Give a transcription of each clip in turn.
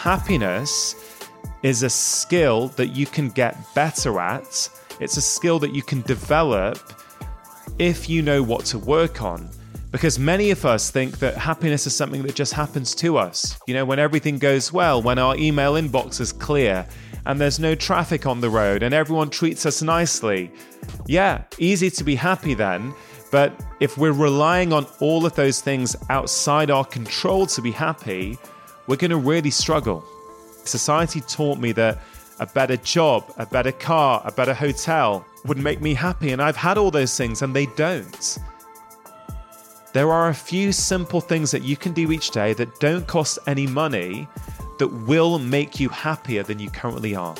happiness is a skill that you can get better at. It's a skill that you can develop if you know what to work on. Because many of us think that happiness is something that just happens to us. You know, when everything goes well, when our email inbox is clear and there's no traffic on the road and everyone treats us nicely. Yeah, easy to be happy then. But if we're relying on all of those things outside our control to be happy, we're going to really struggle. Society taught me that a better job, a better car, a better hotel would make me happy, and I've had all those things and they don't. There are a few simple things that you can do each day that don't cost any money that will make you happier than you currently are.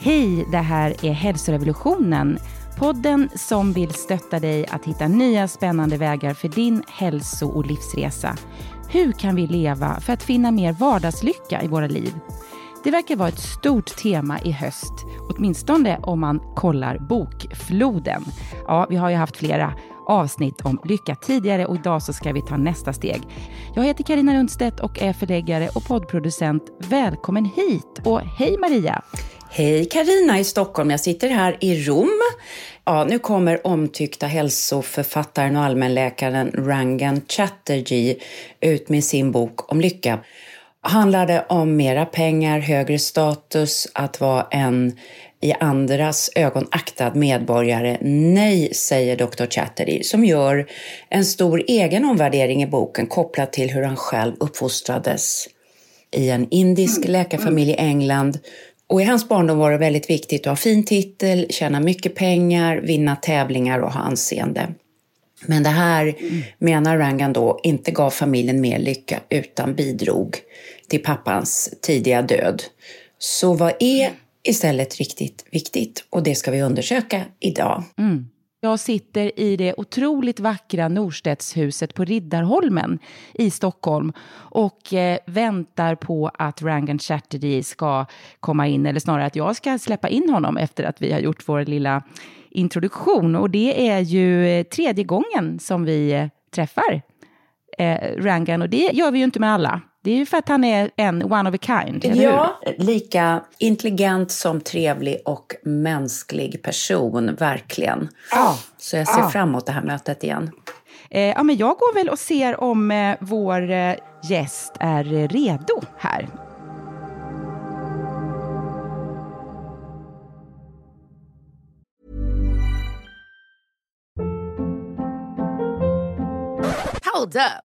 Hej, det här är Hälsorevolutionen. Podden som vill stötta dig att hitta nya spännande vägar för din hälso och livsresa. Hur kan vi leva för att finna mer vardagslycka i våra liv? Det verkar vara ett stort tema i höst, åtminstone om man kollar bokfloden. Ja, vi har ju haft flera avsnitt om lycka tidigare och idag så ska vi ta nästa steg. Jag heter Karina Rundstedt och är förläggare och poddproducent. Välkommen hit och hej Maria! Hej Karina i Stockholm, jag sitter här i Rom. Ja, nu kommer omtyckta hälsoförfattaren och allmänläkaren Rangan Chatterjee ut med sin bok om lycka. Handlar det om mera pengar, högre status, att vara en i andras ögon aktad medborgare? Nej, säger Dr. Chatterjee som gör en stor egen omvärdering i boken kopplat till hur han själv uppfostrades i en indisk läkarfamilj i England och i hans barndom var det väldigt viktigt att ha fin titel, tjäna mycket pengar, vinna tävlingar och ha anseende. Men det här, mm. menar Rangan då, inte gav familjen mer lycka utan bidrog till pappans tidiga död. Så vad är istället riktigt viktigt? Och det ska vi undersöka idag. Mm. Jag sitter i det otroligt vackra Norstedtshuset på Riddarholmen i Stockholm och eh, väntar på att Rangan Chatterjee ska komma in, eller snarare att jag ska släppa in honom efter att vi har gjort vår lilla introduktion. Och det är ju eh, tredje gången som vi eh, träffar eh, Rangan och det gör vi ju inte med alla. Det är ju för att han är en one of a kind, eller Ja, hur? lika intelligent som trevlig och mänsklig person, verkligen. Ja. Så jag ser ja. fram emot det här mötet igen. Eh, ja, men jag går väl och ser om eh, vår eh, gäst är redo här. Hold up.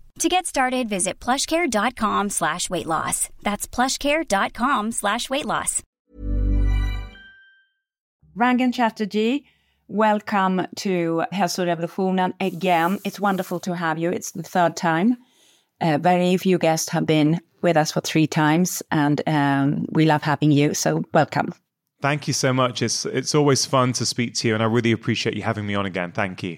To get started, visit plushcare.com slash weight loss. That's plushcare.com slash weight loss. Rangan Chatterjee, welcome to Hälsorevolutionen again. It's wonderful to have you. It's the third time. Uh, very few guests have been with us for three times, and um, we love having you. So welcome. Thank you so much. It's it's always fun to speak to you, and I really appreciate you having me on again. Thank you.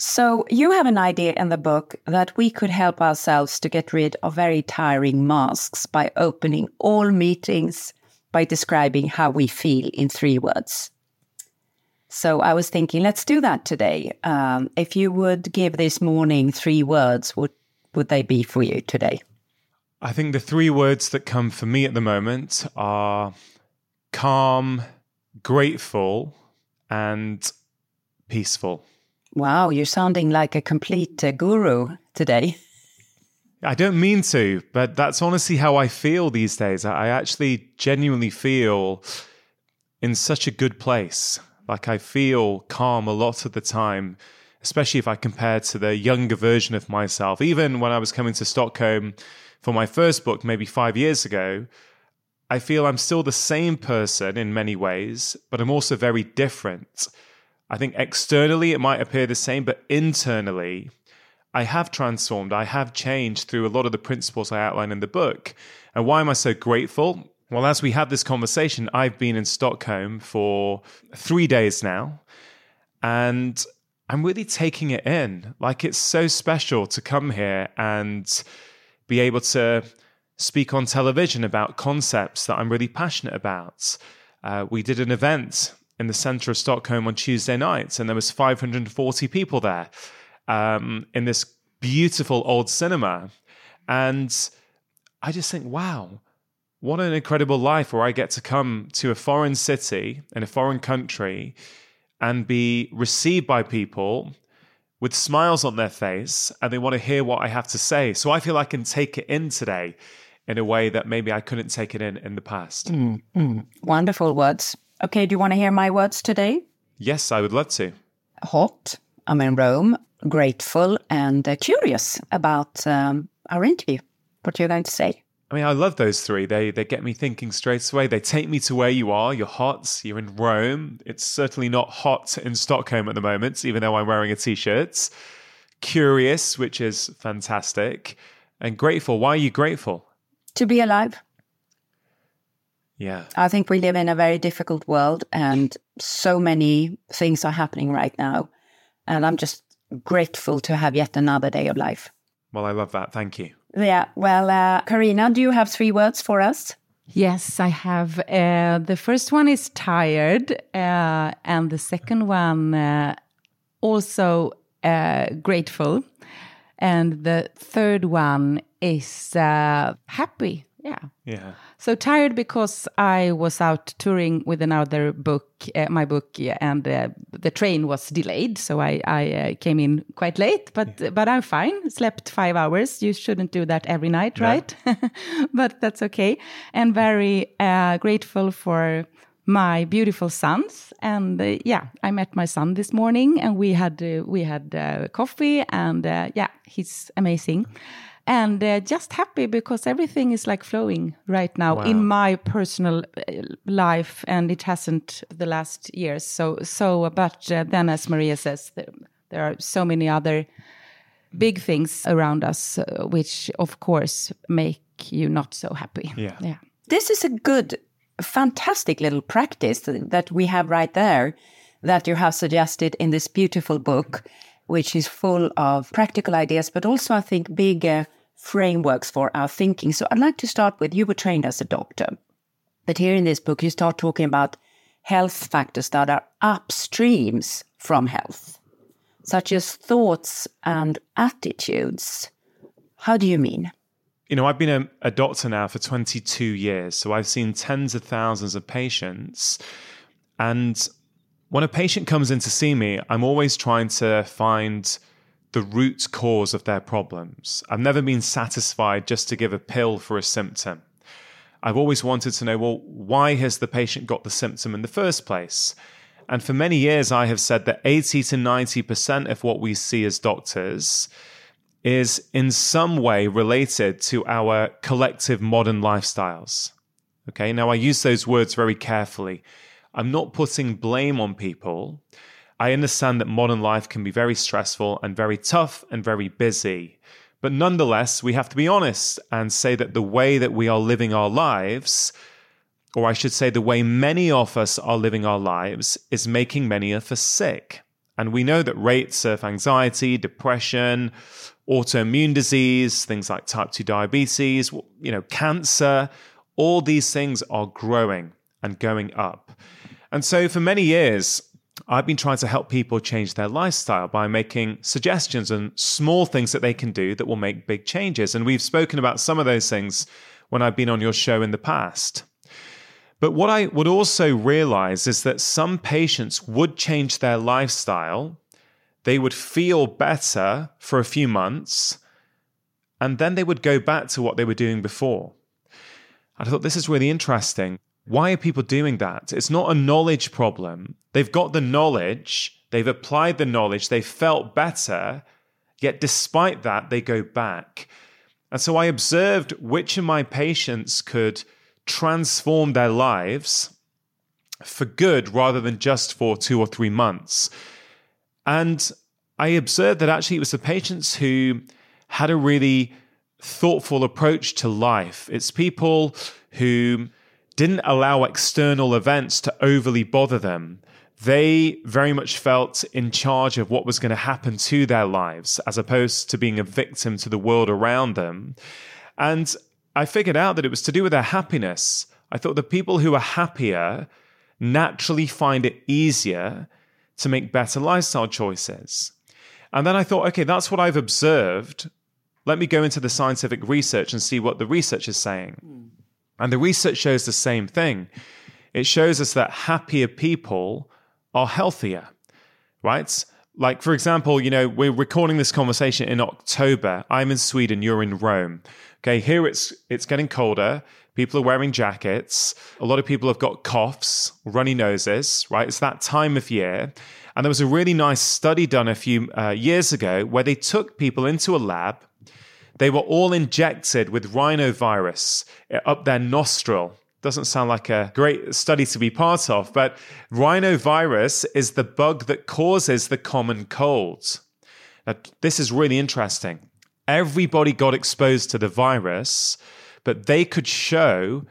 So, you have an idea in the book that we could help ourselves to get rid of very tiring masks by opening all meetings by describing how we feel in three words. So I was thinking, let's do that today. Um, if you would give this morning three words, what would they be for you today? I think the three words that come for me at the moment are calm, grateful, and peaceful. Wow, you're sounding like a complete uh, guru today. I don't mean to, but that's honestly how I feel these days. I actually genuinely feel in such a good place. Like I feel calm a lot of the time, especially if I compare to the younger version of myself. Even when I was coming to Stockholm for my first book, maybe five years ago, I feel I'm still the same person in many ways, but I'm also very different. I think externally it might appear the same, but internally, I have transformed. I have changed through a lot of the principles I outline in the book. And why am I so grateful? Well, as we have this conversation, I've been in Stockholm for three days now, and I'm really taking it in. Like, it's so special to come here and be able to speak on television about concepts that I'm really passionate about. Uh, we did an event in the center of Stockholm on Tuesday night, and there was 540 people there um, in this beautiful old cinema. And I just think, wow, what an incredible life where I get to come to a foreign city in a foreign country and be received by people with smiles on their face and they want to hear what I have to say. So I feel I can take it in today in a way that maybe I couldn't take it in in the past. Mm, mm. Wonderful words. Okay, do you want to hear my words today? Yes, I would love to. Hot. I'm in Rome, grateful and uh, curious about um, our interview. What you're going to say? I mean, I love those three. They they get me thinking straight away. They take me to where you are. You're hot. You're in Rome. It's certainly not hot in Stockholm at the moment, even though I'm wearing a t-shirt. Curious, which is fantastic, and grateful. Why are you grateful? To be alive. Yeah. I think we live in a very difficult world and so many things are happening right now. And I'm just grateful to have yet another day of life. Well, I love that. Thank you. Yeah. Well, uh, Carina, do you have three words for us? Yes, I have. Uh, the first one is tired, uh, and the second one uh, also uh, grateful, and the third one is uh, happy. Yeah. Yeah. So tired because I was out touring with another book, uh, my book, and uh, the train was delayed, so I, I uh, came in quite late. But yeah. but I'm fine. Slept five hours. You shouldn't do that every night, yeah. right? but that's okay. And very uh, grateful for my beautiful sons. And uh, yeah, I met my son this morning, and we had uh, we had coffee, and yeah, he's amazing and uh, just happy because everything is like flowing right now wow. in my personal uh, life and it hasn't the last years. So so but uh, then as maria says there, there, are so many other big things around us uh, which of course make you not so happy. Yeah. Yeah. This is a good fantastic little practice that we have right there that you have suggested in this beautiful book which is full of practical ideas, but also, I think, big uh, frameworks for our thinking. So I'd like to start with you were trained as a doctor, but here in this book, you start talking about health factors that are upstreams from health, such as thoughts and attitudes. How do you mean? You know, I've been a, a doctor now for 22 years, so I've seen tens of thousands of patients. And when a patient comes in to see me, I'm always trying to find the root cause of their problems. I've never been satisfied just to give a pill for a symptom. I've always wanted to know well, why has the patient got the symptom in the first place? And for many years, I have said that 80 to 90% of what we see as doctors is in some way related to our collective modern lifestyles. Okay, now I use those words very carefully. I'm not putting blame on people. I understand that modern life can be very stressful and very tough and very busy. But nonetheless, we have to be honest and say that the way that we are living our lives, or I should say, the way many of us are living our lives, is making many of us sick. And we know that rates of anxiety, depression, autoimmune disease, things like type 2 diabetes, you know, cancer, all these things are growing and going up. And so for many years, I've been trying to help people change their lifestyle by making suggestions and small things that they can do that will make big changes. And we've spoken about some of those things when I've been on your show in the past. But what I would also realize is that some patients would change their lifestyle, they would feel better for a few months, and then they would go back to what they were doing before. I thought this is really interesting. Why are people doing that? It's not a knowledge problem. They've got the knowledge, they've applied the knowledge, they felt better, yet despite that, they go back. And so I observed which of my patients could transform their lives for good rather than just for two or three months. And I observed that actually it was the patients who had a really thoughtful approach to life. It's people who didn't allow external events to overly bother them. They very much felt in charge of what was going to happen to their lives as opposed to being a victim to the world around them. And I figured out that it was to do with their happiness. I thought the people who are happier naturally find it easier to make better lifestyle choices. And then I thought, okay, that's what I've observed. Let me go into the scientific research and see what the research is saying. Hmm. And the research shows the same thing. It shows us that happier people are healthier, right? Like, for example, you know, we're recording this conversation in October. I'm in Sweden, you're in Rome. Okay, here it's it's getting colder. People are wearing jackets. A lot of people have got coughs, runny noses, right? It's that time of year. And there was a really nice study done a few uh, years ago where they took people into a lab they were all injected with rhinovirus up their nostril. Doesn't sound like a great study to be part of, but rhinovirus is the bug that causes the common cold. Now, this is really interesting. Everybody got exposed to the virus, but they could show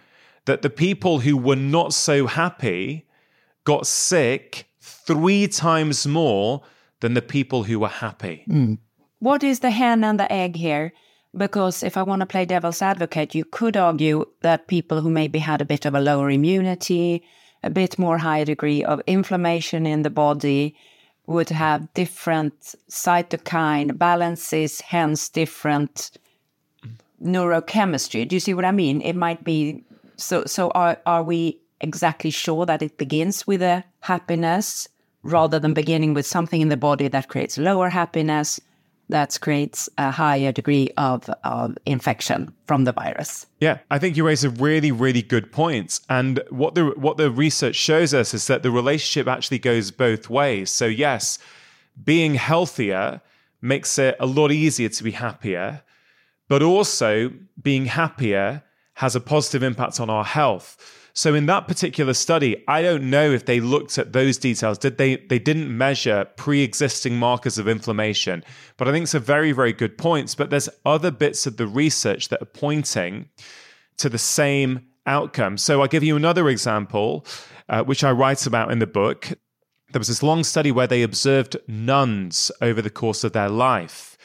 that the people who were not so happy got sick three times more than the people who were happy. Mm. What is the hen and the egg here? Because if I want to play devil's advocate, you could argue that people who maybe had a bit of a lower immunity, a bit more high degree of inflammation in the body, would have different cytokine balances, hence different neurochemistry. Do you see what I mean? It might be so. So are are we exactly sure that it begins with a happiness rather than beginning with something in the body that creates lower happiness? That creates a higher degree of, of infection from the virus. Yeah, I think you raise a really, really good point. And what the what the research shows us is that the relationship actually goes both ways. So yes, being healthier makes it a lot easier to be happier, but also being happier has a positive impact on our health. So in that particular study, I don't know if they looked at those details. Did they they didn't measure pre-existing markers of inflammation. But I think it's a very very good point, but there's other bits of the research that are pointing to the same outcome. So I'll give you another example uh, which I write about in the book. There was this long study where they observed nuns over the course of their life.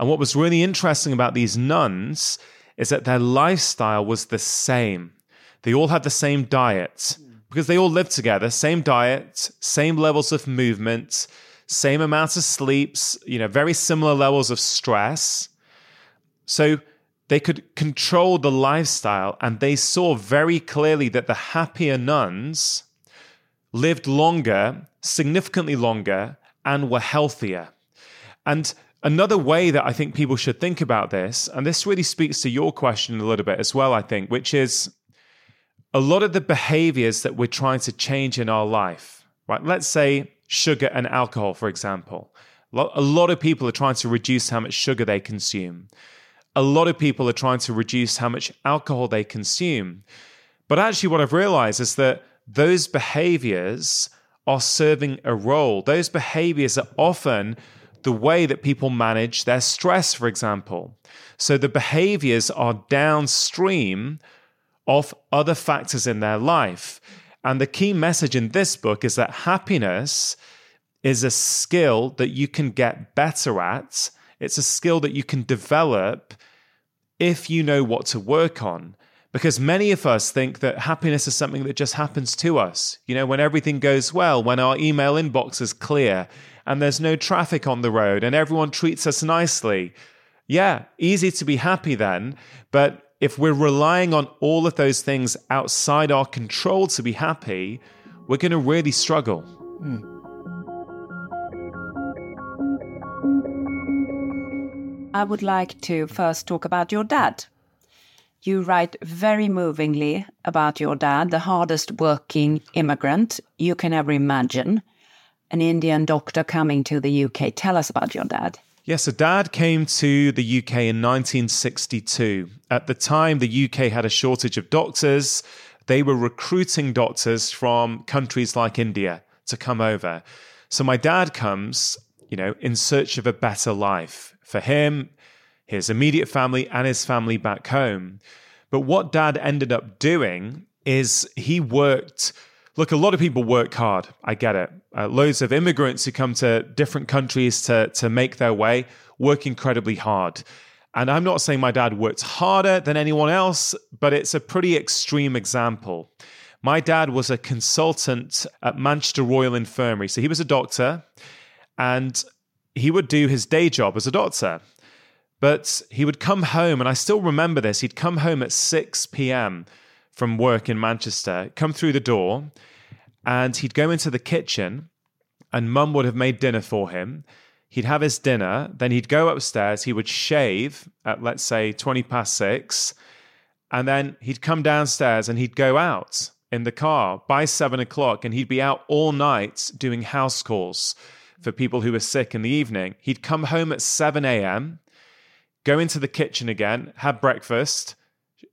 And what was really interesting about these nuns is that their lifestyle was the same. They all had the same diet because they all lived together, same diet, same levels of movement, same amounts of sleeps, you know, very similar levels of stress. So they could control the lifestyle and they saw very clearly that the happier nuns lived longer, significantly longer, and were healthier. And another way that I think people should think about this, and this really speaks to your question a little bit as well, I think, which is a lot of the behaviors that we're trying to change in our life, right? Let's say sugar and alcohol, for example. A lot of people are trying to reduce how much sugar they consume. A lot of people are trying to reduce how much alcohol they consume. But actually, what I've realized is that those behaviors are serving a role. Those behaviors are often the way that people manage their stress, for example. So the behaviors are downstream of other factors in their life. And the key message in this book is that happiness is a skill that you can get better at. It's a skill that you can develop if you know what to work on. Because many of us think that happiness is something that just happens to us. You know, when everything goes well, when our email inbox is clear and there's no traffic on the road and everyone treats us nicely. Yeah, easy to be happy then. But if we're relying on all of those things outside our control to be happy, we're going to really struggle. Mm. I would like to first talk about your dad. You write very movingly about your dad, the hardest working immigrant you can ever imagine, an Indian doctor coming to the UK. Tell us about your dad. Yes, so dad came to the UK in 1962. At the time, the UK had a shortage of doctors. They were recruiting doctors from countries like India to come over. So my dad comes, you know, in search of a better life for him, his immediate family, and his family back home. But what dad ended up doing is he worked. Look, a lot of people work hard. I get it. Uh, loads of immigrants who come to different countries to, to make their way work incredibly hard. And I'm not saying my dad worked harder than anyone else, but it's a pretty extreme example. My dad was a consultant at Manchester Royal Infirmary. So he was a doctor and he would do his day job as a doctor. But he would come home, and I still remember this. He'd come home at 6 p.m. from work in Manchester, come through the door, and he'd go into the kitchen, and mum would have made dinner for him. He'd have his dinner, then he'd go upstairs, he would shave at, let's say, 20 past six, and then he'd come downstairs and he'd go out in the car by seven o'clock, and he'd be out all night doing house calls for people who were sick in the evening. He'd come home at 7 a.m., go into the kitchen again, have breakfast,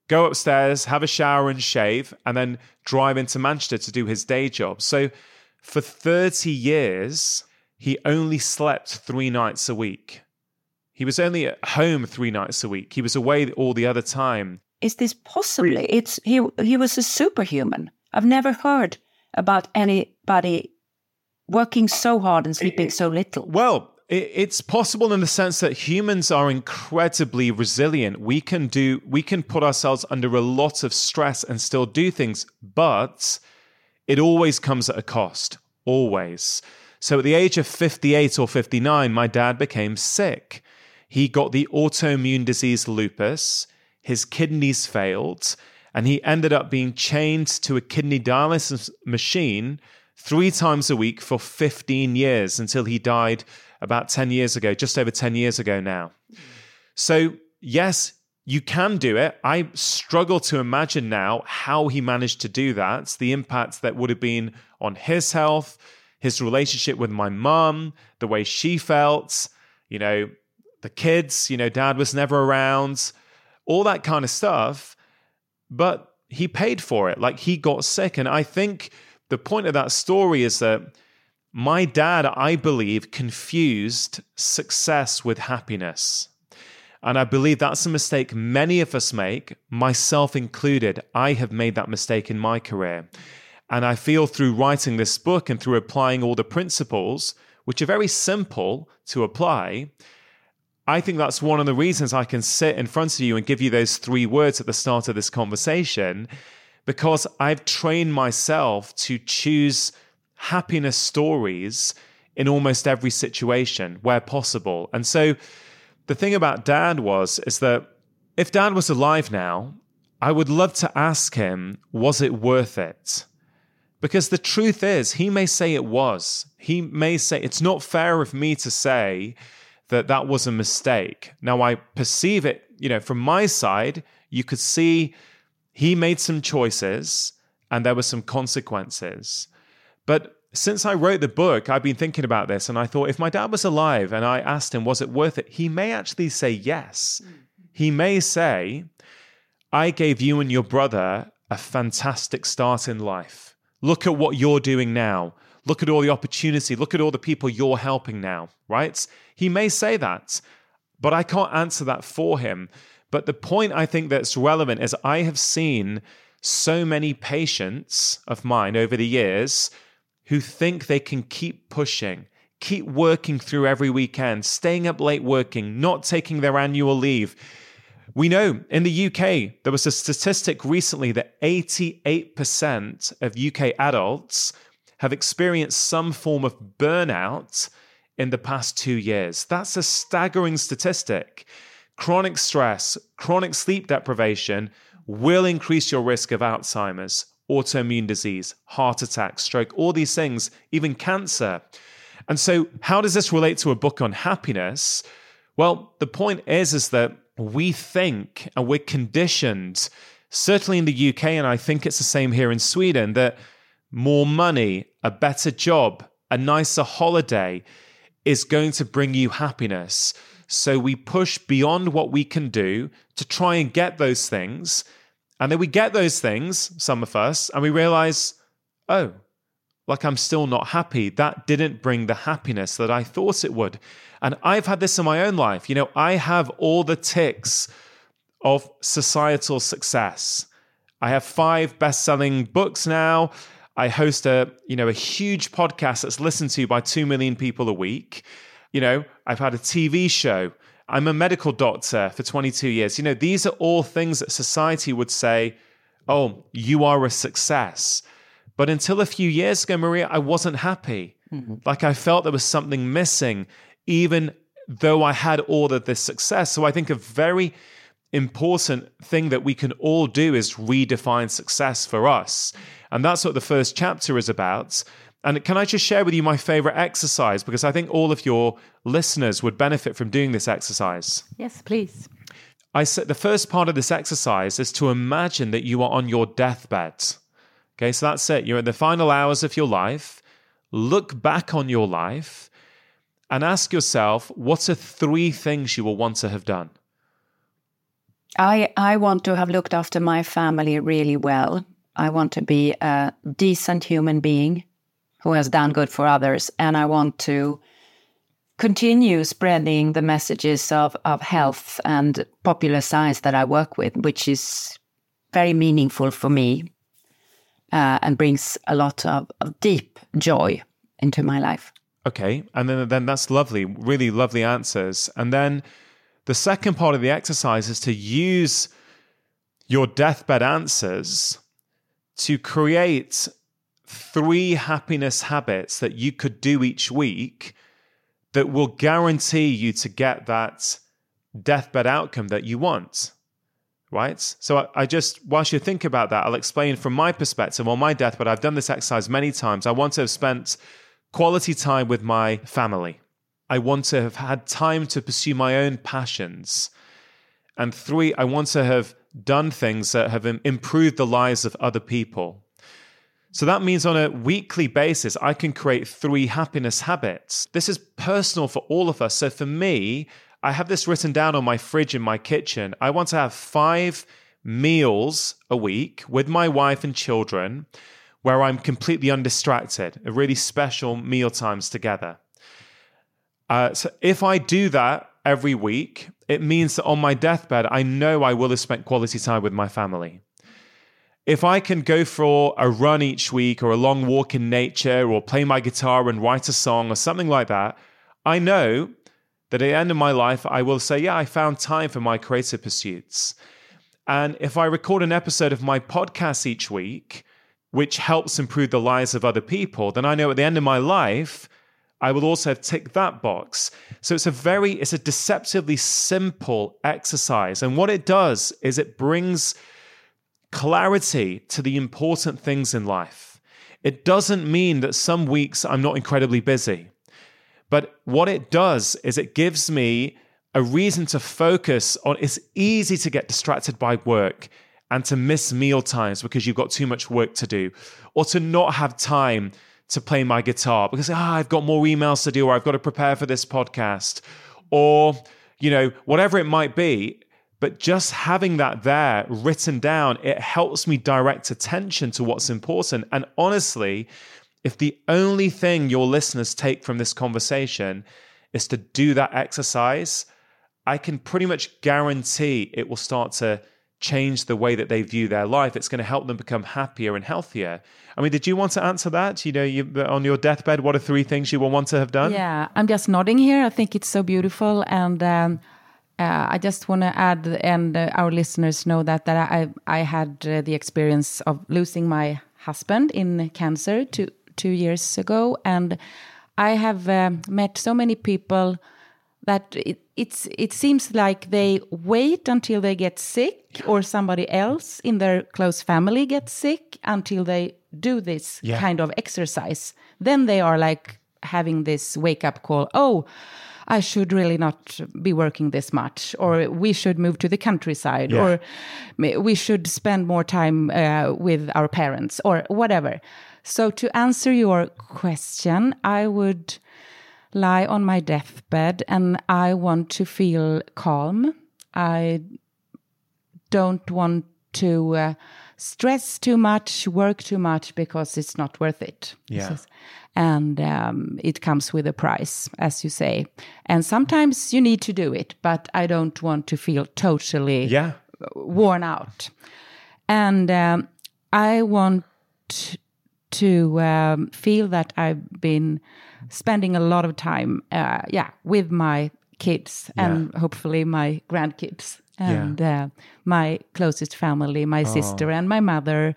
go upstairs, have a shower and shave, and then drive into Manchester to do his day job. So for 30 years, he only slept three nights a week. He was only at home three nights a week. He was away all the other time. Is this possible? It's he he was a superhuman. I've never heard about anybody working so hard and sleeping eh, eh. so little. Well, it's possible in the sense that humans are incredibly resilient. We can do we can put ourselves under a lot of stress and still do things, but it always comes at a cost. Always. So at the age of 58 or 59, my dad became sick. He got the autoimmune disease lupus, his kidneys failed, and he ended up being chained to a kidney dialysis machine three times a week for 15 years until he died about 10 years ago, just over 10 years ago now. So, yes, you can do it. I struggle to imagine now how he managed to do that, the impact that would have been on his health, his relationship with my mum, the way she felt, you know, the kids, you know, dad was never around, all that kind of stuff. But he paid for it. Like he got sick. And I think the point of that story is that my dad, I believe, confused success with happiness. And I believe that's a mistake many of us make, myself included. I have made that mistake in my career. And I feel through writing this book and through applying all the principles, which are very simple to apply, I think that's one of the reasons I can sit in front of you and give you those three words at the start of this conversation, because I've trained myself to choose happiness stories in almost every situation where possible. And so the thing about dad was is that if dad was alive now, I would love to ask him, was it worth it? Because the truth is, he may say it was. He may say it's not fair of me to say that that was a mistake. Now I perceive it, you know, from my side, you could see he made some choices and there were some consequences. But since I wrote the book, I've been thinking about this and I thought if my dad was alive and I asked him, was it worth it? He may actually say yes. Mm-hmm. He may say, I gave you and your brother a fantastic start in life. Look at what you're doing now. Look at all the opportunity. Look at all the people you're helping now, right? He may say that, but I can't answer that for him. But the point I think that's relevant is I have seen so many patients of mine over the years who think they can keep pushing, keep working through every weekend, staying up late working, not taking their annual leave, We know in the UK, there was a statistic recently that 88% of UK adults have experienced some form of burnout in the past two years. That's a staggering statistic. Chronic stress, chronic sleep deprivation will increase your risk of Alzheimer's, autoimmune disease, heart attack, stroke, all these things, even cancer. And so, how does this relate to a book on happiness? Well, the point is, is that we think and we're conditioned, certainly in the UK, and I think it's the same here in Sweden, that more money, a better job, a nicer holiday is going to bring you happiness. So we push beyond what we can do to try and get those things. And then we get those things, some of us, and we realize, oh, like I'm still not happy. That didn't bring the happiness that I thought it would. And I've had this in my own life. You know, I have all the ticks of societal success. I have five best-selling books now. I host a, you know, a huge podcast that's listened to by 2 million people a week. You know, I've had a TV show. I'm a medical doctor for 22 years. You know, these are all things that society would say, "Oh, you are a success." But until a few years ago, Maria, I wasn't happy. Mm-hmm. Like I felt there was something missing, even though I had all of this success. So I think a very important thing that we can all do is redefine success for us. And that's what the first chapter is about. And can I just share with you my favorite exercise? Because I think all of your listeners would benefit from doing this exercise. Yes, please. I said the first part of this exercise is to imagine that you are on your deathbed. Okay, so that's it. You're in the final hours of your life. Look back on your life and ask yourself what are three things you will want to have done? I, I want to have looked after my family really well. I want to be a decent human being who has done good for others. And I want to continue spreading the messages of, of health and popular science that I work with, which is very meaningful for me uh, and brings a lot of, of deep joy into my life. Okay, and then then that's lovely, really lovely answers. And then the second part of the exercise is to use your deathbed answers to create three happiness habits that you could do each week that will guarantee you to get that deathbed outcome that you want right? So I, I, just, whilst you think about that, I'll explain from my perspective on my deathbed. I've done this exercise many times. I want to have spent quality time with my family. I want to have had time to pursue my own passions. And three, I want to have done things that have improved the lives of other people. So that means on a weekly basis, I can create three happiness habits. This is personal for all of us. So for me, I have this written down on my fridge in my kitchen. I want to have five meals a week with my wife and children where I'm completely undistracted, a really special meal times together. Uh, so if I do that every week, it means that on my deathbed, I know I will have spent quality time with my family. If I can go for a run each week or a long walk in nature or play my guitar and write a song or something like that, I know that at the end of my life, I will say, yeah, I found time for my creative pursuits. And if I record an episode of my podcast each week, which helps improve the lives of other people, then I know at the end of my life, I will also have ticked that box. So it's a very, it's a deceptively simple exercise. And what it does is it brings clarity to the important things in life. It doesn't mean that some weeks I'm not incredibly busy. But what it does is it gives me a reason to focus on it's easy to get distracted by work and to miss meal times because you've got too much work to do or to not have time to play my guitar because ah, I've got more emails to do or I've got to prepare for this podcast or you know whatever it might be but just having that there written down it helps me direct attention to what's important and honestly if the only thing your listeners take from this conversation is to do that exercise, I can pretty much guarantee it will start to change the way that they view their life. It's going to help them become happier and healthier. I mean, did you want to answer that? You know, you, on your deathbed, what are three things you will want to have done? Yeah, I'm just nodding here. I think it's so beautiful. And um, uh, I just want to add, and uh, our listeners know that that I I had uh, the experience of losing my husband in cancer two two years ago, and I have um, met so many people that it, it's it seems like they wait until they get sick or somebody else in their close family gets sick until they do this Yeah. kind of exercise. Then they are like having this wake up call. Oh. I should really not be working this much, or we should move to the countryside, Yeah. or we should spend more time uh, with our parents, or whatever. So, to answer your question, I would lie on my deathbed and I want to feel calm. I don't want to uh, stress too much, work too much because it's not worth it. Yeah. And um, it comes with a price, as you say. And sometimes you need to do it, but I don't want to feel totally Yeah. worn out. And um, I want to um, feel that I've been spending a lot of time, uh, yeah, with my kids and hopefully my grandkids and uh, my closest family, my sister and my mother.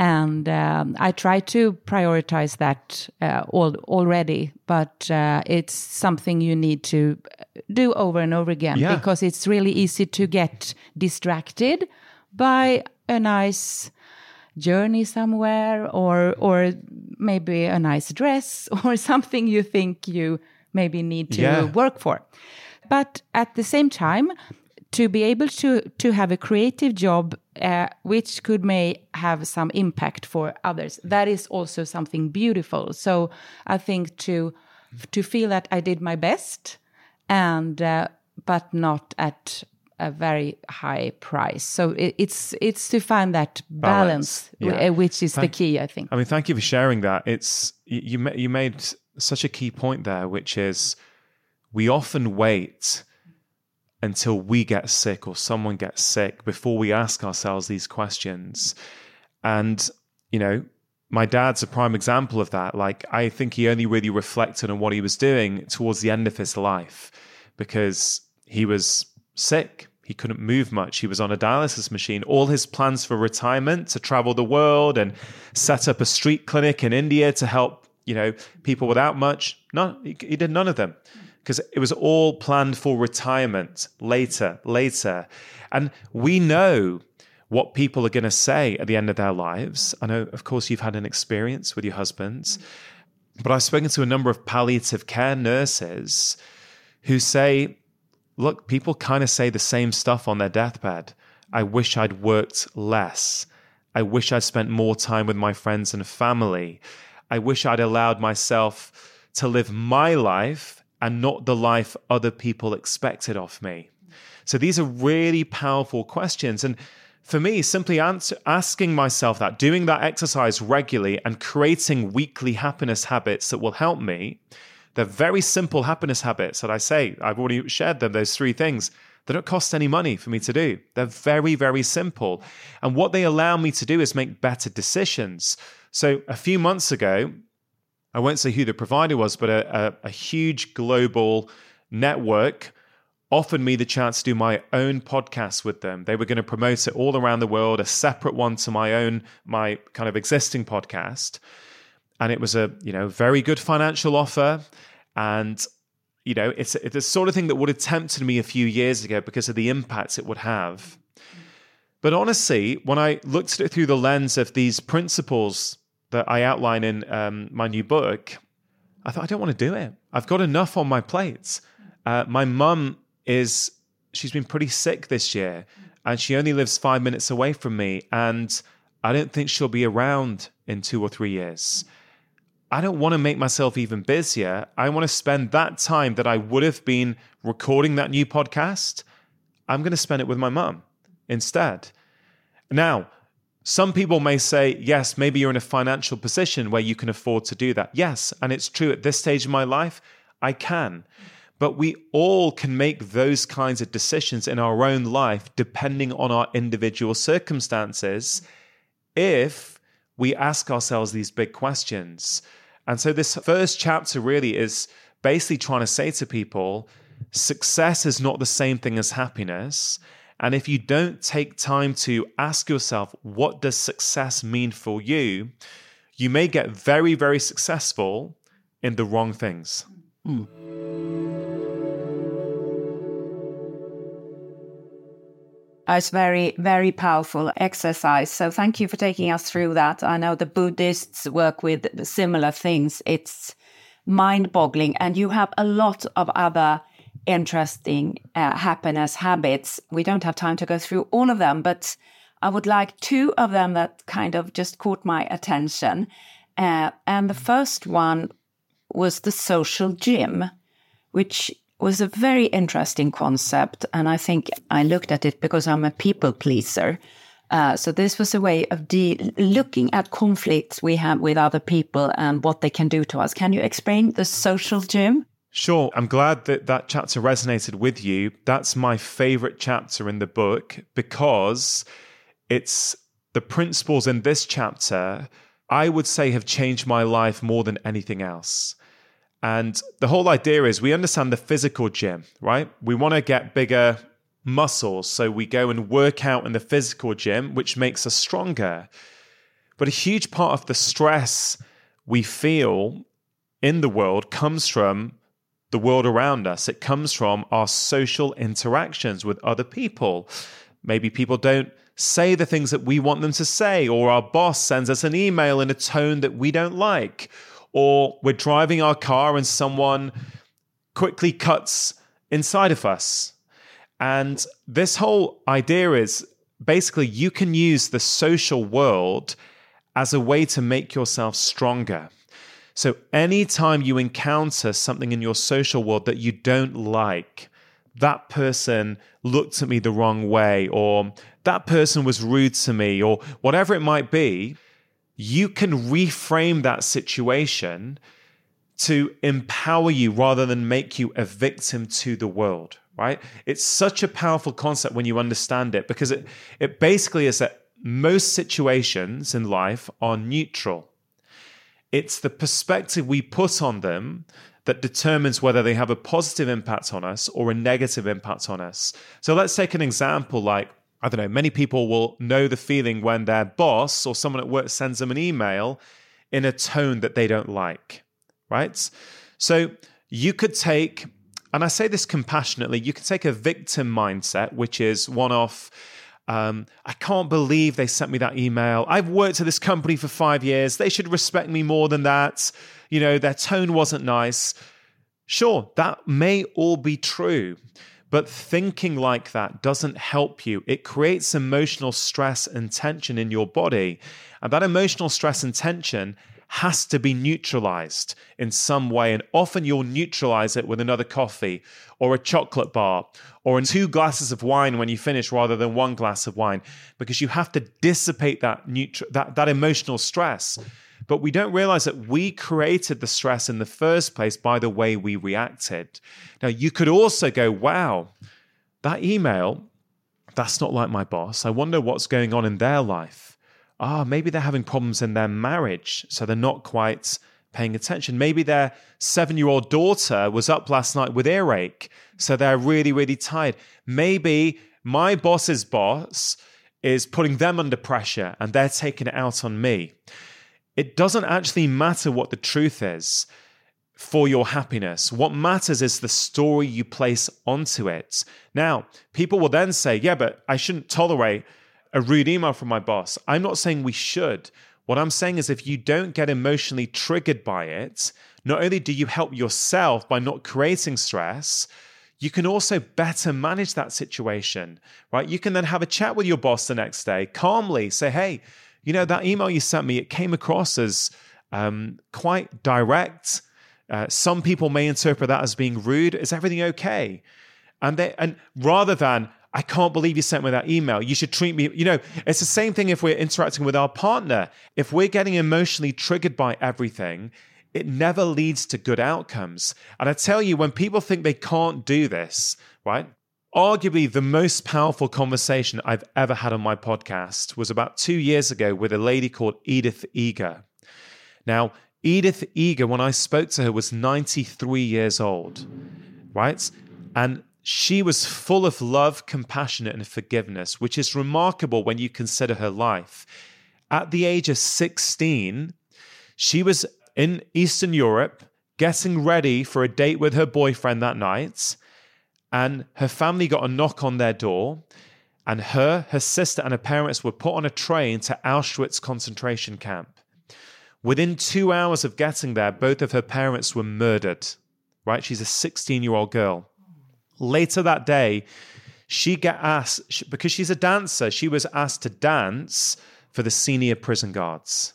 And um, I try to prioritize that uh, all, already, but uh, it's something you need to do over and over again Yeah. because it's really easy to get distracted by a nice journey somewhere or or maybe a nice dress or something you think you maybe need to Yeah. work for but at the same time to be able to to have a creative job uh, which could may have some impact for others that is also something beautiful so i think to to feel that i did my best and uh, but not at a very high price so it, it's it's to find that balance, Balance, yeah. uh, which is the key i think I mean, thank you for sharing that. It's you you made such a key point there, which is we often wait until we get sick or someone gets sick before we ask ourselves these questions. And you know, my dad's a prime example of that. Like, I think he only really reflected on what he was doing towards the end of his life because he was sick. He couldn't move much. He was on a dialysis machine. All his plans for retirement to travel the world and set up a street clinic in India to help, you know, people without much. No, he, he did none of them because it was all planned for retirement later, later. And we know what people are going to say at the end of their lives. I know, of course, you've had an experience with your husbands, but I've spoken to a number of palliative care nurses who say, look, people kind of say the same stuff on their deathbed. I wish I'd worked less. I wish I'd spent more time with my friends and family. I wish I'd allowed myself to live my life and not the life other people expected of me. So these are really powerful questions. And for me, simply answer, asking myself that, doing that exercise regularly, and creating weekly happiness habits that will help me. They're very simple happiness habits that I say. I've already shared them, those three things. They don't cost any money for me to do. They're very, very simple. And what they allow me to do is make better decisions. So a few months ago, I won't say who the provider was, but a, a, a huge global network offered me the chance to do my own podcast with them. They were going to promote it all around the world, a separate one to my own, my kind of existing podcast. And it was a, you know, very good financial offer. And, you know, it's, it's the sort of thing that would have tempted me a few years ago because of the impact it would have. But honestly, when I looked at it through the lens of these principles that I outline in um, my new book, I thought, I don't want to do it. I've got enough on my plates. Uh, my mum is, she's been pretty sick this year and she only lives five minutes away from me. And I don't think she'll be around in two or three years. I don't want to make myself even busier. I want to spend that time that I would have been recording that new podcast. I'm going to spend it with my mum instead. Now, some people may say, yes, maybe you're in a financial position where you can afford to do that. Yes, and it's true at this stage of my life, I can. But we all can make those kinds of decisions in our own life depending on our individual circumstances if we ask ourselves these big questions. And so, this first chapter really is basically trying to say to people success is not the same thing as happiness. And if you don't take time to ask yourself, what does success mean for you? You may get very, very successful in the wrong things. Mm. It's very, very powerful exercise. So thank you for taking us through that. I know the Buddhists work with similar things. It's mind boggling. And you have a lot of other interesting uh, happiness habits. We don't have time to go through all of them, but I would like two of them that kind of just caught my attention. Uh, and the first one was the social gym, which was a very interesting concept. And I think I looked at it because I'm a people pleaser. Uh, so this was a way of de- looking at conflicts we have with other people and what they can do to us. Can you explain the social gym? Sure. I'm glad that that chapter resonated with you. That's my favorite chapter in the book because it's the principles in this chapter, I would say, have changed my life more than anything else. And the whole idea is we understand the physical gym, right? We want to get bigger muscles. So we go and work out in the physical gym, which makes us stronger. But a huge part of the stress we feel in the world comes from the world around us. It comes from our social interactions with other people. Maybe people don't say the things that we want them to say, or our boss sends us an email in a tone that we don't like, or we're driving our car and someone quickly cuts inside of us. And this whole idea is basically you can use the social world as a way to make yourself stronger. So, anytime you encounter something in your social world that you don't like, that person looked at me the wrong way, or that person was rude to me, or whatever it might be, you can reframe that situation to empower you rather than make you a victim to the world, right? It's such a powerful concept when you understand it because it, it basically is that most situations in life are neutral. It's the perspective we put on them that determines whether they have a positive impact on us or a negative impact on us. So let's take an example like I don't know, many people will know the feeling when their boss or someone at work sends them an email in a tone that they don't like, right? So you could take, and I say this compassionately, you could take a victim mindset, which is one off. Um, I can't believe they sent me that email. I've worked at this company for five years. They should respect me more than that. You know, their tone wasn't nice. Sure, that may all be true. But thinking like that doesn't help you. It creates emotional stress and tension in your body. And that emotional stress and tension has to be neutralized in some way. And often you'll neutralize it with another coffee or a chocolate bar or in two glasses of wine when you finish rather than one glass of wine because you have to dissipate that, that, that emotional stress. But we don't realize that we created the stress in the first place by the way we reacted. Now, you could also go, wow, that email, that's not like my boss. I wonder what's going on in their life. Ah, maybe they're having problems in their marriage, so they're not quite paying attention. Maybe their seven year old daughter was up last night with earache, so they're really, really tired. Maybe my boss's boss is putting them under pressure and they're taking it out on me it doesn't actually matter what the truth is for your happiness. What matters is the story you place onto it. Now, people will then say, yeah, but I shouldn't tolerate a rude email from my boss. I'm not saying we should. What I'm saying is, if you don't get emotionally triggered by it, not only do you help yourself by not creating stress, you can also better manage that situation, right? You can then have a chat with your boss the next day, calmly say, hey, you know, that email you sent me, it came across as um, quite direct. Uh, some people may interpret that as being rude. Is everything okay? And they, and rather than I can't believe you sent me that email. You should treat me. You know, it's the same thing if we're interacting with our partner. If we're getting emotionally triggered by everything, it never leads to good outcomes. And I tell you, when people think they can't do this, right? Arguably, the most powerful conversation I've ever had on my podcast was about two years ago with a lady called Edith Eger. Now, Edith Eger, when I spoke to her, was 93 years old, right? And she was full of love, compassion, and forgiveness, which is remarkable when you consider her life. At the age of 16, she was in Eastern Europe getting ready for a date with her boyfriend that night. And her family got a knock on their door. And her, her sister, and her parents were put on a train to Auschwitz concentration camp. Within two hours of getting there, both of her parents were murdered. Right? She's a 16 year old girl. Later that day, she got asked, because she's a dancer, she was asked to dance for the senior prison guards.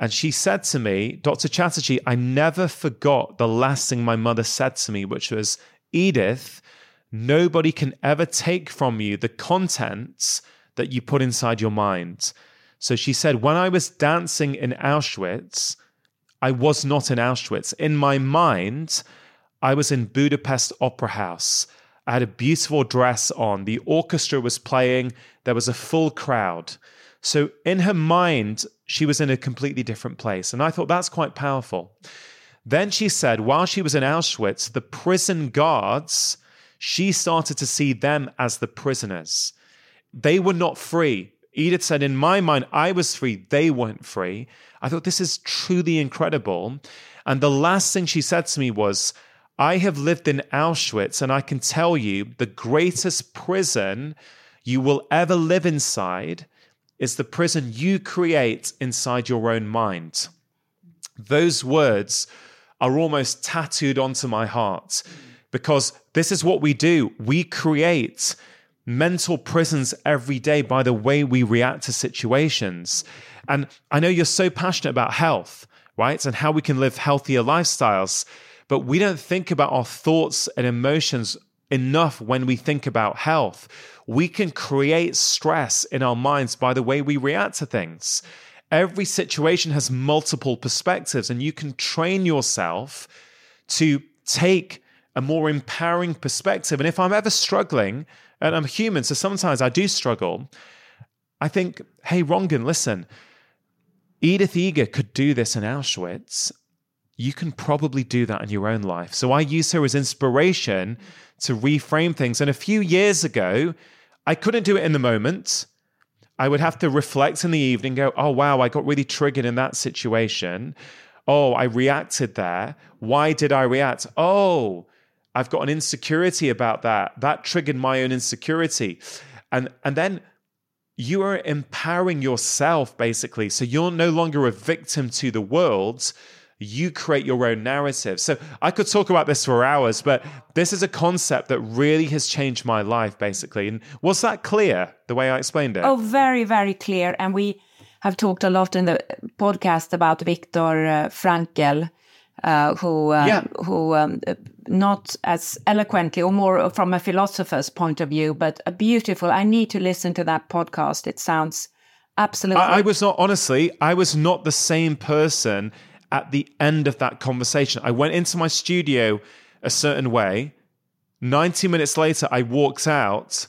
And she said to me, Dr. Chatterjee, I never forgot the last thing my mother said to me, which was, Edith, nobody can ever take from you the contents that you put inside your mind. So she said, when I was dancing in Auschwitz, I was not in Auschwitz. In my mind, I was in Budapest Opera House. I had a beautiful dress on. The orchestra was playing. There was a full crowd. So in her mind, she was in a completely different place. And I thought that's quite powerful. Then she said, while she was in Auschwitz, the prison guards, she started to see them as the prisoners. They were not free. Edith said, In my mind, I was free. They weren't free. I thought this is truly incredible. And the last thing she said to me was, I have lived in Auschwitz, and I can tell you the greatest prison you will ever live inside is the prison you create inside your own mind. Those words are almost tattooed onto my heart because this is what we do. We create mental prisons every day by the way we react to situations. And I know you're so passionate about health, right? And how we can live healthier lifestyles, but we don't think about our thoughts and emotions enough when we think about health. We can create stress in our minds by the way we react to things. Every situation has multiple perspectives, and you can train yourself to take a more empowering perspective. And if I'm ever struggling, and I'm human, so sometimes I do struggle, I think, hey, Rangan, listen, Edith Eger could do this in Auschwitz. You can probably do that in your own life. So I use her as inspiration to reframe things. And a few years ago, I couldn't do it in the moment. I would have to reflect in the evening, go, oh, wow, I got really triggered in that situation. Oh, I reacted there. Why did I react? Oh, I've got an insecurity about that. That triggered my own insecurity. And, and then you are empowering yourself, basically. So you're no longer a victim to the world you create your own narrative. So I could talk about this for hours, but this is a concept that really has changed my life, basically. And was that clear the way I explained it? Oh, very, very clear. And we have talked a lot in the podcast about Viktor uh, Frankl. Uh, who uh, yeah. who um, not as eloquently or more from a philosopher's point of view, but a beautiful. I need to listen to that podcast. It sounds absolutely. I, I was not honestly. I was not the same person at the end of that conversation. I went into my studio a certain way. 90 minutes later, I walked out.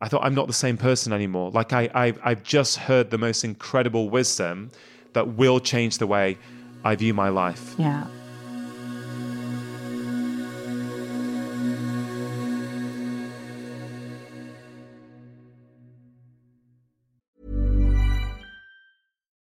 I thought, I'm not the same person anymore. Like, I, I've, I've just heard the most incredible wisdom that will change the way I view my life. Yeah.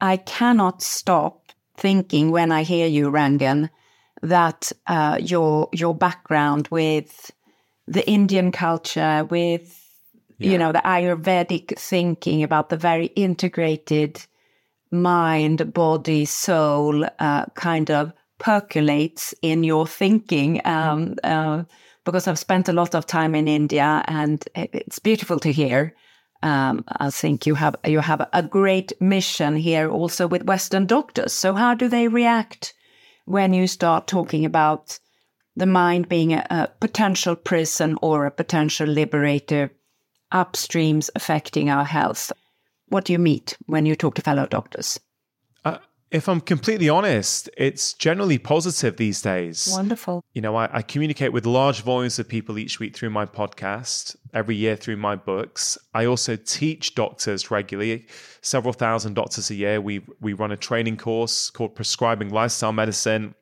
I cannot stop thinking when I hear you, Rangan, that uh, your your background with the Indian culture, with yeah. you know, the Ayurvedic thinking about the very integrated mind, body, soul uh, kind of percolates in your thinking. Um, uh, because I've spent a lot of time in India, and it's beautiful to hear. Um, I think you have you have a great mission here also with Western doctors. So how do they react when you start talking about the mind being a, a potential prison or a potential liberator upstreams affecting our health. What do you meet when you talk to fellow doctors? If I'm completely honest, it's generally positive these days. Wonderful. You know, I, I, communicate with large volumes of people each week through my podcast, every year through my books. I also teach doctors regularly, several thousand doctors a year. We we run a training course called Prescribing Lifestyle Medicine,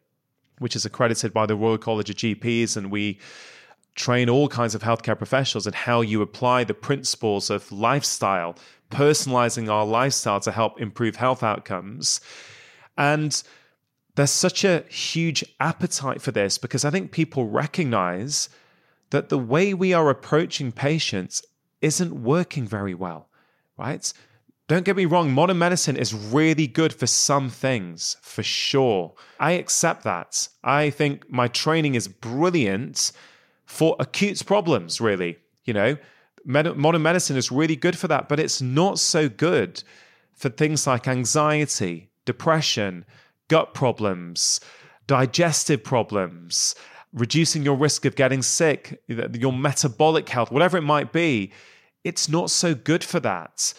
which is accredited by the Royal College of GPs, and we train all kinds of healthcare professionals in how you apply the principles of lifestyle, personalizing our lifestyle to help improve health outcomes. And there's such a huge appetite for this because I think people recognize that the way we are approaching patients isn't working very well, right? Don't get me wrong, modern medicine is really good for some things, for sure. I accept that. I think my training is brilliant for acute problems, really. You know, Med- modern medicine is really good for that, but it's not so good for things like anxiety, depression, gut problems, digestive problems, reducing your risk of getting sick, your metabolic health, whatever it might be. It's not so good for that.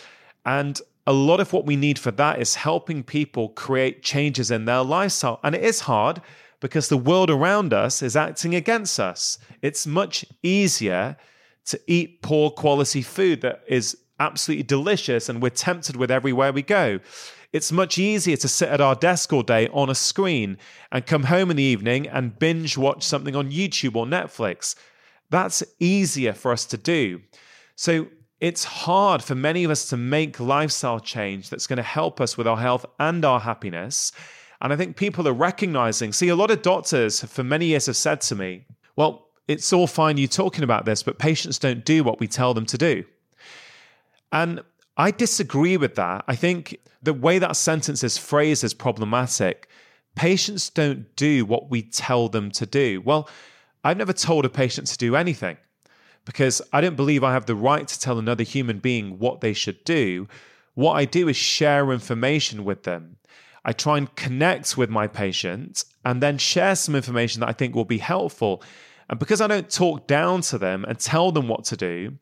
And a lot of what we need for that is helping people create changes in their lifestyle. And it is hard because the world around us is acting against us. It's much easier to eat poor quality food that is absolutely delicious and we're tempted with everywhere we go. It's much easier to sit at our desk all day on a screen and come home in the evening and binge watch something on YouTube or Netflix. That's easier for us to do. So it's hard for many of us to make lifestyle change that's going to help us with our health and our happiness. And I think people are recognizing. See, a lot of doctors for many years have said to me, well, it's all fine you talking about this, but patients don't do what we tell them to do. And I disagree with that. I think the way that sentence is phrased is problematic. Patients don't do what we tell them to do. Well, I've never told a patient to do anything because I don't believe I have the right to tell another human being what they should do. What I do is share information with them. I try and connect with my patient and then share some information that I think will be helpful. And because I don't talk down to them and tell them what to do,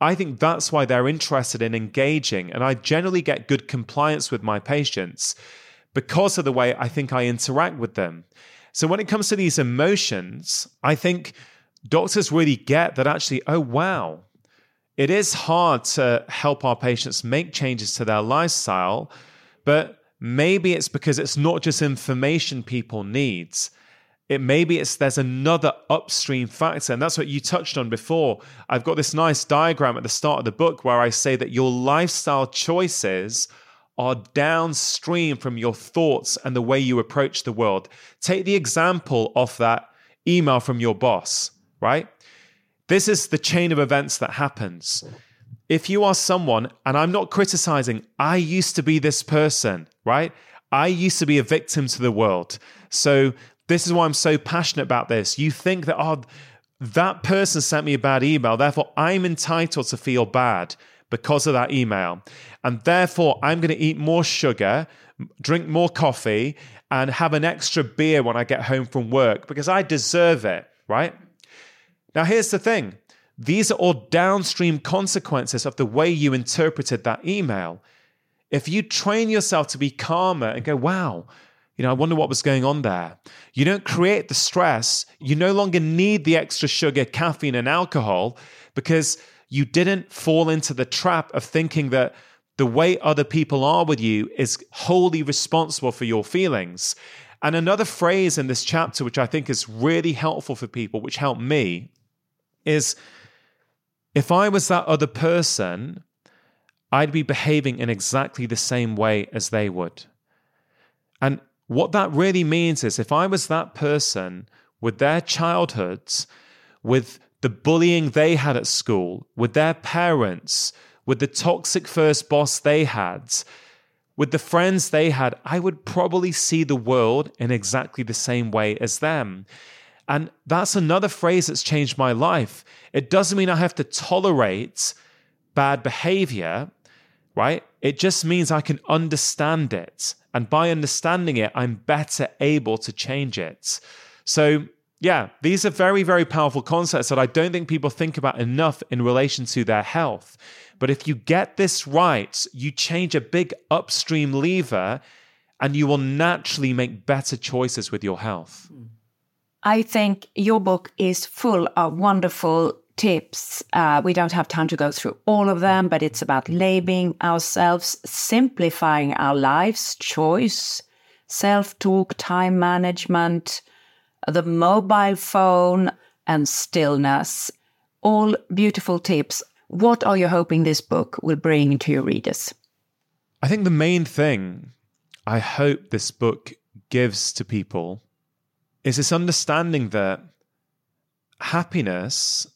I think that's why they're interested in engaging. And I generally get good compliance with my patients because of the way I think I interact with them. So when it comes to these emotions, I think doctors really get that actually, oh, wow, it is hard to help our patients make changes to their lifestyle, but Maybe it's because it's not just information people need. It maybe it's there's another upstream factor, and that's what you touched on before. I've got this nice diagram at the start of the book where I say that your lifestyle choices are downstream from your thoughts and the way you approach the world. Take the example of that email from your boss, right? This is the chain of events that happens if you are someone, and I'm not criticizing, I used to be this person, right? I used to be a victim to the world. So this is why I'm so passionate about this. You think that, oh, that person sent me a bad email, therefore I'm entitled to feel bad because of that email. And therefore I'm going to eat more sugar, drink more coffee, and have an extra beer when I get home from work because I deserve it, right? Now, here's the thing these are all downstream consequences of the way you interpreted that email. If you train yourself to be calmer and go, wow, You know, I wonder what was going on there. You don't create the stress. You no longer need the extra sugar, caffeine, and alcohol because you didn't fall into the trap of thinking that the way other people are with you is wholly responsible for your feelings. And another phrase in this chapter, which I think is really helpful for people, which helped me, is if I was that other person, I'd be behaving in exactly the same way as they would. And what that really means is if I was that person with their childhoods, with the bullying they had at school, with their parents, with the toxic first boss they had, with the friends they had, I would probably see the world in exactly the same way as them. And that's another phrase that's changed my life. It doesn't mean I have to tolerate bad behavior, right? It just means I can understand it. And by understanding it, I'm better able to change it. So, yeah, these are very, very powerful concepts that I don't think people think about enough in relation to their health. But if you get this right, you change a big upstream lever and you will naturally make better choices with your health. I think your book is full of wonderful tips. Uh, we don't have time to go through all of them, but it's about labeling ourselves, simplifying our lives, choice, self talk, time management, the mobile phone, and stillness. All beautiful tips. What are you hoping this book will bring to your readers? I think the main thing I hope this book gives to people is this understanding that happiness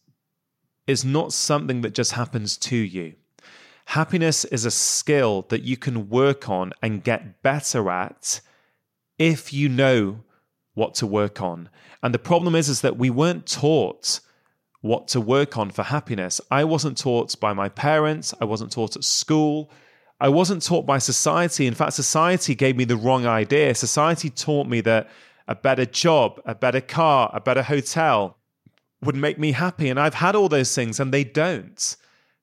is not something that just happens to you. Happiness is a skill that you can work on and get better at if you know what to work on. And the problem is is that we weren't taught what to work on for happiness. I wasn't taught by my parents, I wasn't taught at school. I wasn't taught by society. In fact, society gave me the wrong idea. Society taught me that a better job, a better car, a better hotel, would make me happy. And I've had all those things and they don't,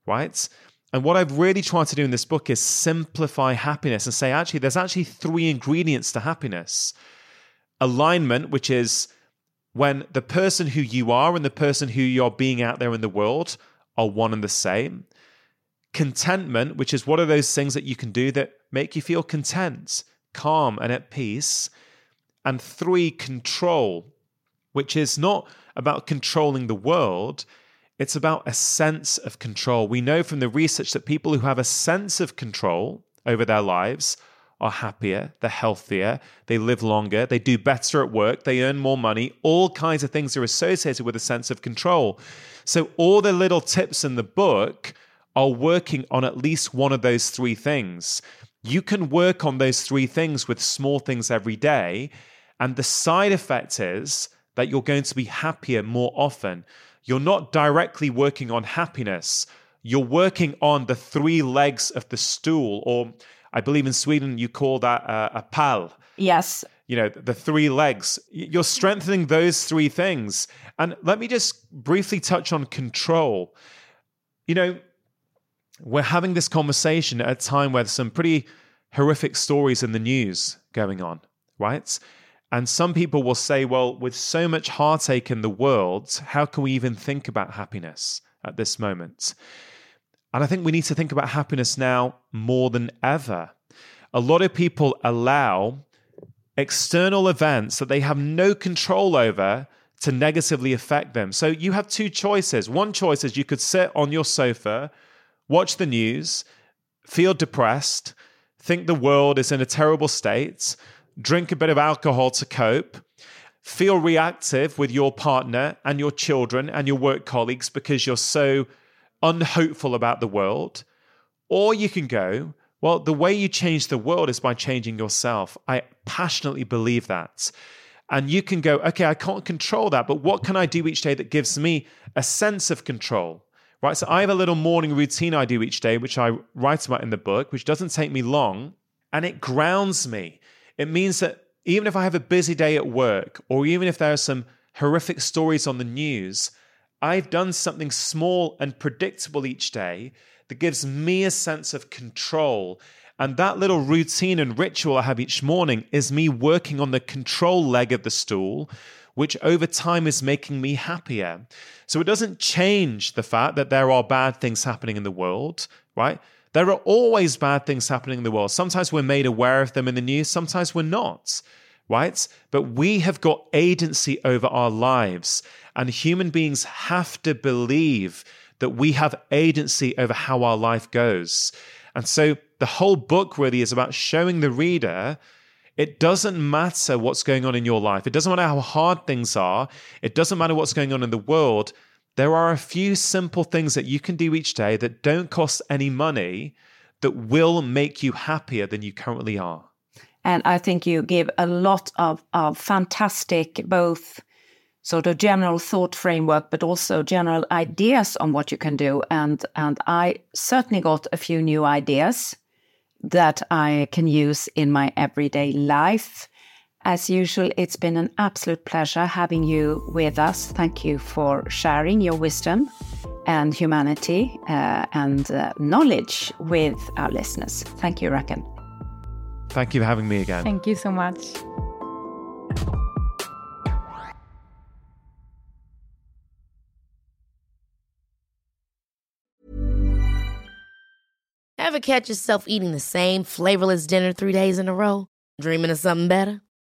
right? And what I've really tried to do in this book is simplify happiness and say, actually, there's actually three ingredients to happiness alignment, which is when the person who you are and the person who you're being out there in the world are one and the same. Contentment, which is what are those things that you can do that make you feel content, calm, and at peace. And three, control, which is not about controlling the world. It's about a sense of control. We know from the research that people who have a sense of control over their lives are happier, they're healthier, they live longer, they do better at work, they earn more money. All kinds of things are associated with a sense of control. So, all the little tips in the book are working on at least one of those three things. You can work on those three things with small things every day. And the side effect is that you're going to be happier more often. You're not directly working on happiness, you're working on the three legs of the stool, or I believe in Sweden you call that uh, a pal. Yes. You know, the three legs. You're strengthening those three things. And let me just briefly touch on control. You know, we're having this conversation at a time where there's some pretty horrific stories in the news going on, right? And some people will say, well, with so much heartache in the world, how can we even think about happiness at this moment? And I think we need to think about happiness now more than ever. A lot of people allow external events that they have no control over to negatively affect them. So you have two choices. One choice is you could sit on your sofa, watch the news, feel depressed, think the world is in a terrible state, drink a bit of alcohol to cope, feel reactive with your partner and your children and your work colleagues because you're so unhopeful about the world. Or you can go, well, the way you change the world is by changing yourself. I passionately believe that. And you can go, okay, I can't control that, but what can I do each day that gives me a sense of control? Right. So I have a little morning routine I do each day, which I write about in the book, which doesn't take me long, and it grounds me. It means that even if I have a busy day at work, or even if there are some horrific stories on the news, I've done something small and predictable each day that gives me a sense of control. And that little routine and ritual I have each morning is me working on the control leg of the stool, which over time is making me happier. So it doesn't change the fact that there are bad things happening in the world, right? There are always bad things happening in the world. Sometimes we're made aware of them in the news, sometimes we're not, right? But we have got agency over our lives, and human beings have to believe that we have agency over how our life goes. And so the whole book really is about showing the reader it doesn't matter what's going on in your life. It doesn't matter how hard things are. It doesn't matter what's going on in the world. There are a few simple things that you can do each day that don't cost any money that will make you happier than you currently are. And I think you give a lot of, of fantastic, both sort of general thought framework, but also general ideas on what you can do. And, and I certainly got a few new ideas that I can use in my everyday life. As usual, it's been an absolute pleasure having you with us. Thank you for sharing your wisdom and humanity uh, and uh, knowledge with our listeners. Thank you, Rangan. Thank you for having me again. Thank you so much. Ever catch yourself eating the same flavorless dinner three days in a row? Dreaming of something better?